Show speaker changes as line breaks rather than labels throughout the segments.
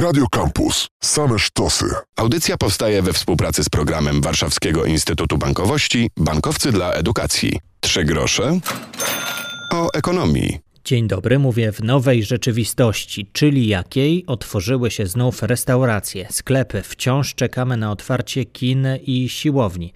Radio Campus. Same sztosy.
Audycja powstaje we współpracy z programem Warszawskiego Instytutu Bankowości Bankowcy dla Edukacji. Trzy grosze o ekonomii.
Dzień dobry, mówię w nowej rzeczywistości, czyli jakiej otworzyły się znów restauracje, sklepy. Wciąż czekamy na otwarcie kin i siłowni.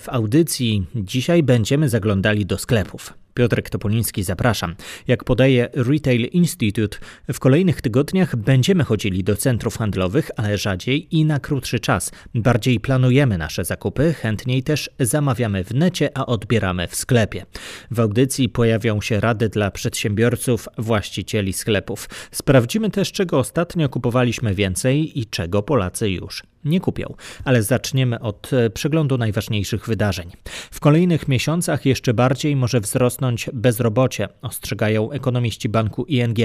W audycji dzisiaj będziemy zaglądali do sklepów. Piotrek Topoliński, zapraszam. Jak podaje Retail Institute, w kolejnych tygodniach będziemy chodzili do centrów handlowych, ale rzadziej i na krótszy czas. Bardziej planujemy nasze zakupy, chętniej też zamawiamy w necie, a odbieramy w sklepie. W audycji pojawią się rady dla przedsiębiorców, właścicieli sklepów. Sprawdzimy też, czego ostatnio kupowaliśmy więcej i czego Polacy już nie kupią. Ale zaczniemy od e, przeglądu najważniejszych wydarzeń. W kolejnych miesiącach jeszcze bardziej może wzrosnąć bezrobocie, ostrzegają ekonomiści banku ING.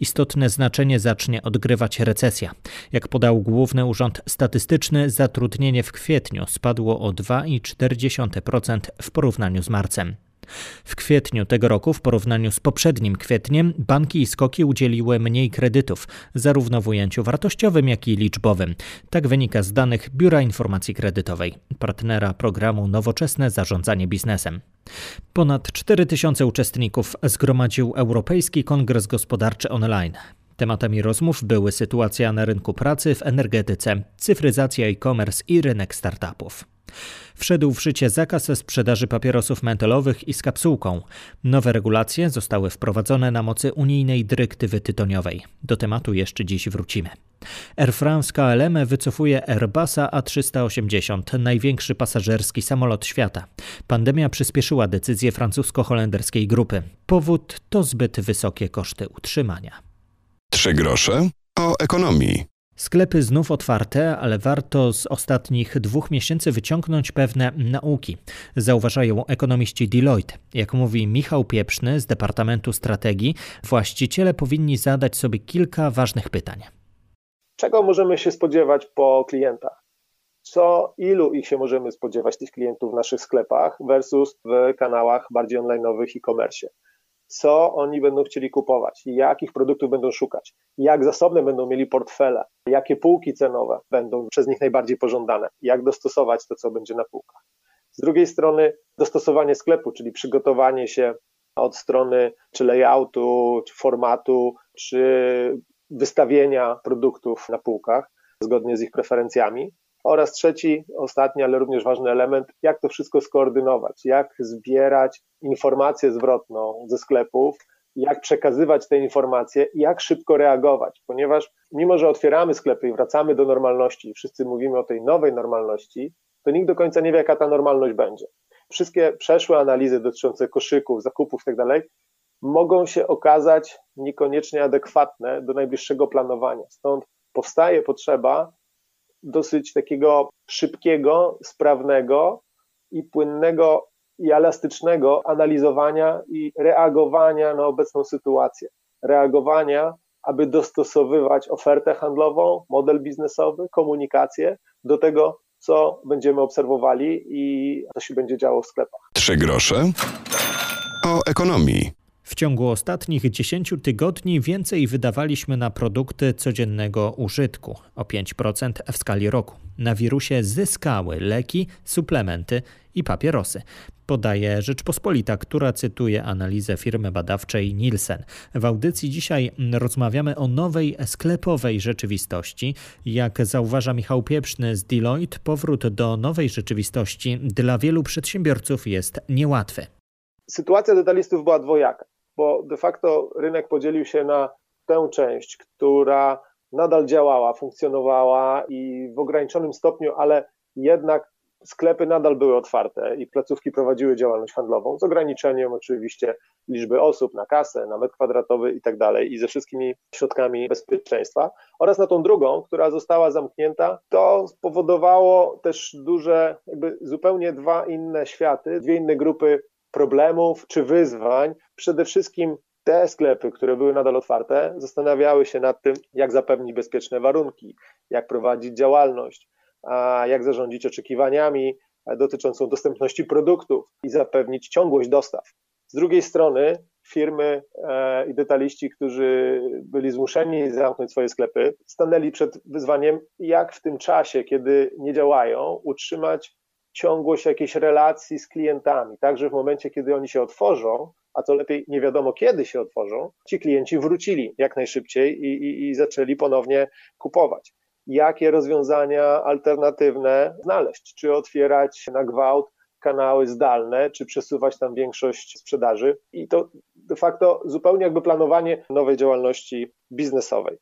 Istotne znaczenie zacznie odgrywać recesja. Jak podał Główny Urząd Statystyczny, zatrudnienie w kwietniu spadło o 2,4% w porównaniu z marcem. W kwietniu tego roku, w porównaniu z poprzednim kwietniem, banki i skoki udzieliły mniej kredytów, zarówno w ujęciu wartościowym, jak i liczbowym. Tak wynika z danych Biura Informacji Kredytowej, partnera programu Nowoczesne Zarządzanie Biznesem. Ponad 4000 uczestników zgromadził Europejski Kongres Gospodarczy Online. Tematami rozmów były sytuacja na rynku pracy w energetyce, cyfryzacja e-commerce i rynek startupów. Wszedł w życie zakaz sprzedaży papierosów mentolowych i z kapsułką. Nowe regulacje zostały wprowadzone na mocy unijnej dyrektywy tytoniowej. Do tematu jeszcze dziś wrócimy. Air France KLM wycofuje Airbusa A380, największy pasażerski samolot świata. Pandemia przyspieszyła decyzję francusko-holenderskiej grupy. Powód to zbyt wysokie koszty utrzymania.
Trzy grosze o ekonomii.
Sklepy znów otwarte, ale warto z ostatnich dwóch miesięcy wyciągnąć pewne nauki, zauważają ekonomiści Deloitte. Jak mówi Michał Pieprzny z Departamentu Strategii, właściciele powinni zadać sobie kilka ważnych pytań.
Czego możemy się spodziewać po klientach? Co, ilu ich się możemy spodziewać, tych klientów w naszych sklepach versus w kanałach bardziej online'owych e-commerce? Co oni będą chcieli kupować, jakich produktów będą szukać, jak zasobne będą mieli portfele, jakie półki cenowe będą przez nich najbardziej pożądane, jak dostosować to, co będzie na półkach. Z drugiej strony dostosowanie sklepu, czyli przygotowanie się od strony czy layoutu, czy formatu, czy wystawienia produktów na półkach zgodnie z ich preferencjami. Oraz trzeci, ostatni, ale również ważny element, jak to wszystko skoordynować, jak zbierać informację zwrotną ze sklepów, jak przekazywać te informacje i jak szybko reagować, ponieważ mimo, że otwieramy sklepy i wracamy do normalności, wszyscy mówimy o tej nowej normalności, to nikt do końca nie wie, jaka ta normalność będzie. Wszystkie przeszłe analizy dotyczące koszyków, zakupów itd. Tak mogą się okazać niekoniecznie adekwatne do najbliższego planowania. Stąd powstaje potrzeba dosyć takiego szybkiego, sprawnego i płynnego i elastycznego analizowania i reagowania na obecną sytuację. Reagowania, aby dostosowywać ofertę handlową, model biznesowy, komunikację do tego, co będziemy obserwowali i co się będzie działo w sklepach.
Trzy grosze o ekonomii.
W ciągu ostatnich 10 tygodni więcej wydawaliśmy na produkty codziennego użytku o 5% w skali roku. Na wirusie zyskały leki, suplementy i papierosy. Podaje Rzeczpospolita, która cytuje analizę firmy badawczej Nielsen. W audycji dzisiaj rozmawiamy o nowej sklepowej rzeczywistości. Jak zauważa Michał Pieprzny z Deloitte, powrót do nowej rzeczywistości dla wielu przedsiębiorców jest niełatwy.
Sytuacja detalistów była dwojaka bo de facto rynek podzielił się na tę część, która nadal działała, funkcjonowała i w ograniczonym stopniu, ale jednak sklepy nadal były otwarte i placówki prowadziły działalność handlową z ograniczeniem oczywiście liczby osób na kasę, na metr kwadratowy i tak dalej i ze wszystkimi środkami bezpieczeństwa. Oraz na tą drugą, która została zamknięta, to spowodowało też duże, jakby zupełnie dwa inne światy, dwie inne grupy problemów czy wyzwań. Przede wszystkim te sklepy, które były nadal otwarte, zastanawiały się nad tym, jak zapewnić bezpieczne warunki, jak prowadzić działalność, jak zarządzić oczekiwaniami dotyczącą dostępności produktów i zapewnić ciągłość dostaw. Z drugiej strony, firmy e, i detaliści, którzy byli zmuszeni zamknąć swoje sklepy, stanęli przed wyzwaniem, jak w tym czasie, kiedy nie działają, utrzymać ciągłość jakiejś relacji z klientami, tak, że w momencie, kiedy oni się otworzą, a co lepiej nie wiadomo kiedy się otworzą, ci klienci wrócili jak najszybciej i, i, i zaczęli ponownie kupować. Jakie rozwiązania alternatywne znaleźć? Czy otwierać na gwałt kanały zdalne, czy przesuwać tam większość sprzedaży? I to de facto zupełnie jakby planowanie nowej działalności biznesowej.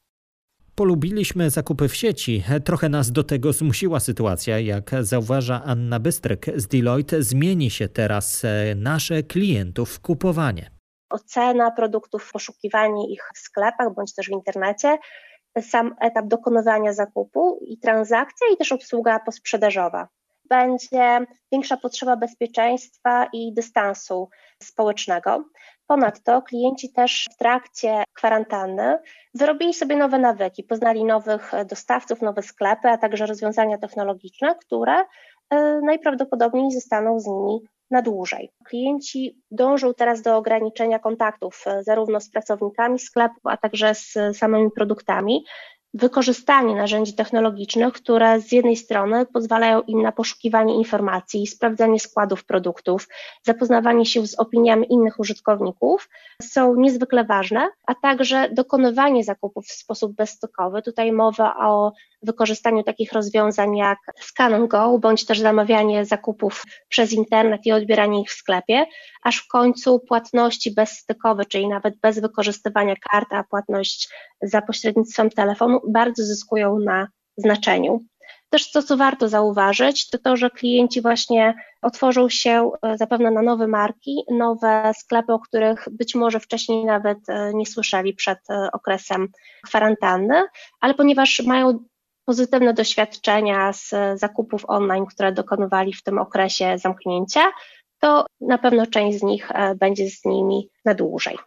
Polubiliśmy zakupy w sieci. Trochę nas do tego zmusiła sytuacja. Jak zauważa Anna Bystryk z Deloitte, zmieni się teraz e, nasze klientów kupowanie.
Ocena produktów, poszukiwanie ich w sklepach bądź też w internecie, sam etap dokonywania zakupu i transakcja i też obsługa posprzedażowa. Będzie większa potrzeba bezpieczeństwa i dystansu społecznego. Ponadto klienci też w trakcie kwarantanny wyrobili sobie nowe nawyki, poznali nowych dostawców, nowe sklepy, a także rozwiązania technologiczne, które e, najprawdopodobniej zostaną z nimi na dłużej. Klienci dążą teraz do ograniczenia kontaktów e, zarówno z pracownikami sklepu, a także z samymi produktami, wykorzystanie narzędzi technologicznych, które z jednej strony pozwalają im na poszukiwanie informacji, sprawdzanie składów produktów, zapoznawanie się z opiniami innych użytkowników są niezwykle ważne, a także dokonywanie zakupów w sposób bezstokowy. Tutaj mowa o wykorzystaniu takich rozwiązań jak Scan Go, bądź też zamawianie zakupów przez internet i odbieranie ich w sklepie, aż w końcu płatności bezstykowe, czyli nawet bez wykorzystywania karty, a płatność za pośrednictwem telefonu bardzo zyskują na znaczeniu. Też to, co warto zauważyć, to to, że klienci właśnie otworzą się e, zapewne na nowe marki, nowe sklepy, o których być może wcześniej nawet e, nie słyszeli przed e, okresem kwarantanny, ale ponieważ mają pozytywne doświadczenia z zakupów online, które dokonywali w tym okresie zamknięcia, to na pewno część z nich będzie z nimi na dłużej.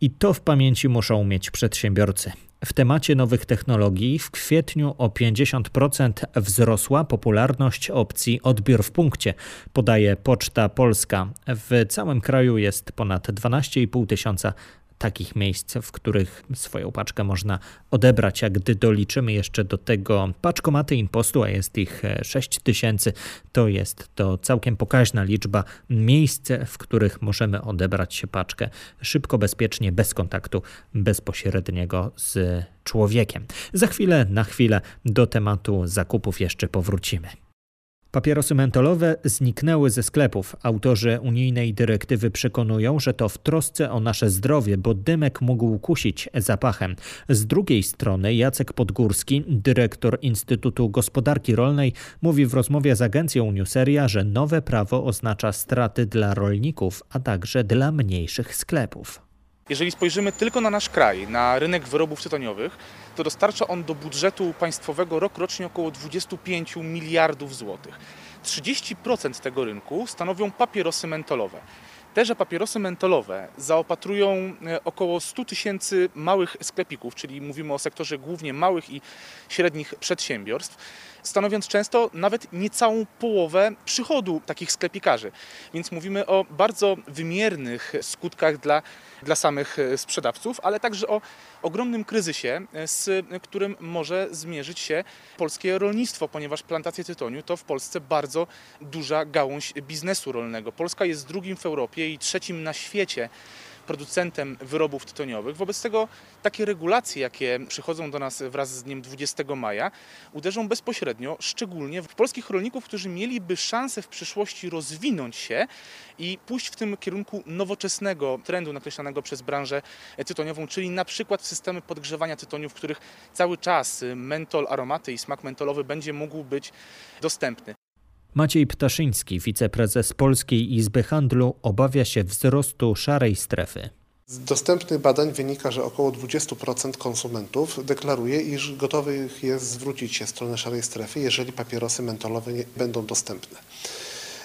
I to w pamięci muszą mieć przedsiębiorcy. W temacie nowych technologii w kwietniu o 50% wzrosła popularność opcji odbiór w punkcie, podaje Poczta Polska. W całym kraju jest ponad 12,5 tysiąca takich miejsc, w których swoją paczkę można odebrać. A gdy doliczymy jeszcze do tego paczkomaty impostu, a jest ich 6 tysięcy, to jest to całkiem pokaźna liczba miejsc, w których możemy odebrać się paczkę szybko, bezpiecznie, bez kontaktu bezpośredniego z człowiekiem. Za chwilę, na chwilę do tematu zakupów jeszcze powrócimy. Papierosy mentolowe zniknęły ze sklepów. Autorzy unijnej dyrektywy przekonują, że to w trosce o nasze zdrowie, bo dymek mógł kusić zapachem. Z drugiej strony Jacek Podgórski, dyrektor Instytutu Gospodarki Rolnej, mówi w rozmowie z agencją Newseria, że nowe prawo oznacza straty dla rolników, a także dla mniejszych sklepów.
Jeżeli spojrzymy tylko na nasz kraj, na rynek wyrobów tytoniowych, to dostarcza on do budżetu państwowego rokrocznie około 25 miliardów złotych. 30% tego rynku stanowią papierosy mentolowe. Teże papierosy mentolowe zaopatrują e, około 100 tysięcy małych sklepików, czyli mówimy o sektorze głównie małych i średnich przedsiębiorstw stanowiąc często nawet niecałą połowę przychodu takich sklepikarzy. Więc mówimy o bardzo wymiernych skutkach dla, dla samych e, sprzedawców, ale także o ogromnym kryzysie, e, z którym może zmierzyć się polskie rolnictwo, ponieważ plantacje tytoniu to w Polsce bardzo duża gałąź biznesu rolnego. Polska jest drugim w Europie i trzecim na świecie producentem wyrobów tytoniowych. Wobec tego takie regulacje, jakie przychodzą do nas wraz z dniem 20 maja, uderzą bezpośrednio, szczególnie w polskich rolników, którzy mieliby szansę w przyszłości rozwinąć się i pójść w tym kierunku nowoczesnego trendu nakreślanego przez branżę tytoniową, czyli na przykład systemy podgrzewania tytoniu, w których cały czas mentol, aromaty i smak mentolowy będzie mógł być dostępny.
Maciej Ptaszyński, wiceprezes Polskiej Izby Handlu, obawia się wzrostu szarej strefy.
Z dostępnych badań wynika, że około 20% konsumentów deklaruje, iż gotowych jest zwrócić się w stronę szarej strefy, jeżeli papierosy mentolowe nie będą dostępne.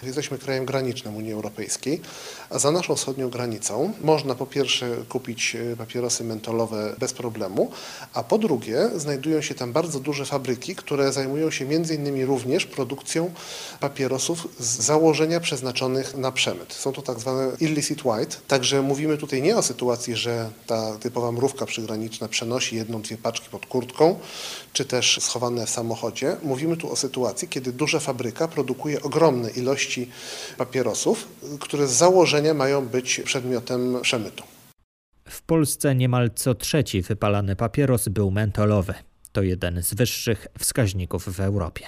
Jesteśmy krajem granicznym Unii Europejskiej, a za naszą wschodnią granicą można po pierwsze kupić e, papierosy mentolowe bez problemu, a po drugie znajdują się tam bardzo duże fabryki, które zajmują się innymi również produkcją papierosów z założenia przeznaczonych na przemyt. Są to tak zwane illicit white, także mówimy tutaj nie o sytuacji, że ta typowa mrówka przygraniczna przenosi jedną, dwie paczki pod kurtką, czy też schowane w samochodzie. Mówimy tu o sytuacji, kiedy duża fabryka produkuje ogromne ilości papierosów, które z założenia mają być przedmiotem przemytu.
W Polsce niemal co trzeci wypalany papieros był mentolowy. To jeden z wyższych wskaźników w Europie.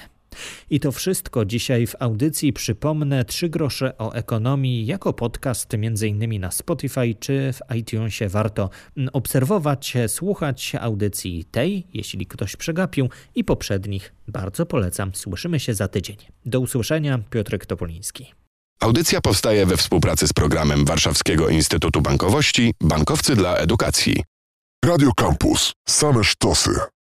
I to wszystko dzisiaj w audycji przypomnę trzy grosze o ekonomii jako podcast m.in. na Spotify czy w iTunesie. Warto obserwować, słuchać audycji tej, jeśli ktoś przegapił i poprzednich. Bardzo polecam. Słyszymy się za tydzień. Do usłyszenia. Piotrek Topoliński.
Audycja powstaje we współpracy z programem Warszawskiego Instytutu Bankowości Bankowcy dla Edukacji.
Radio Campus. Same sztosy.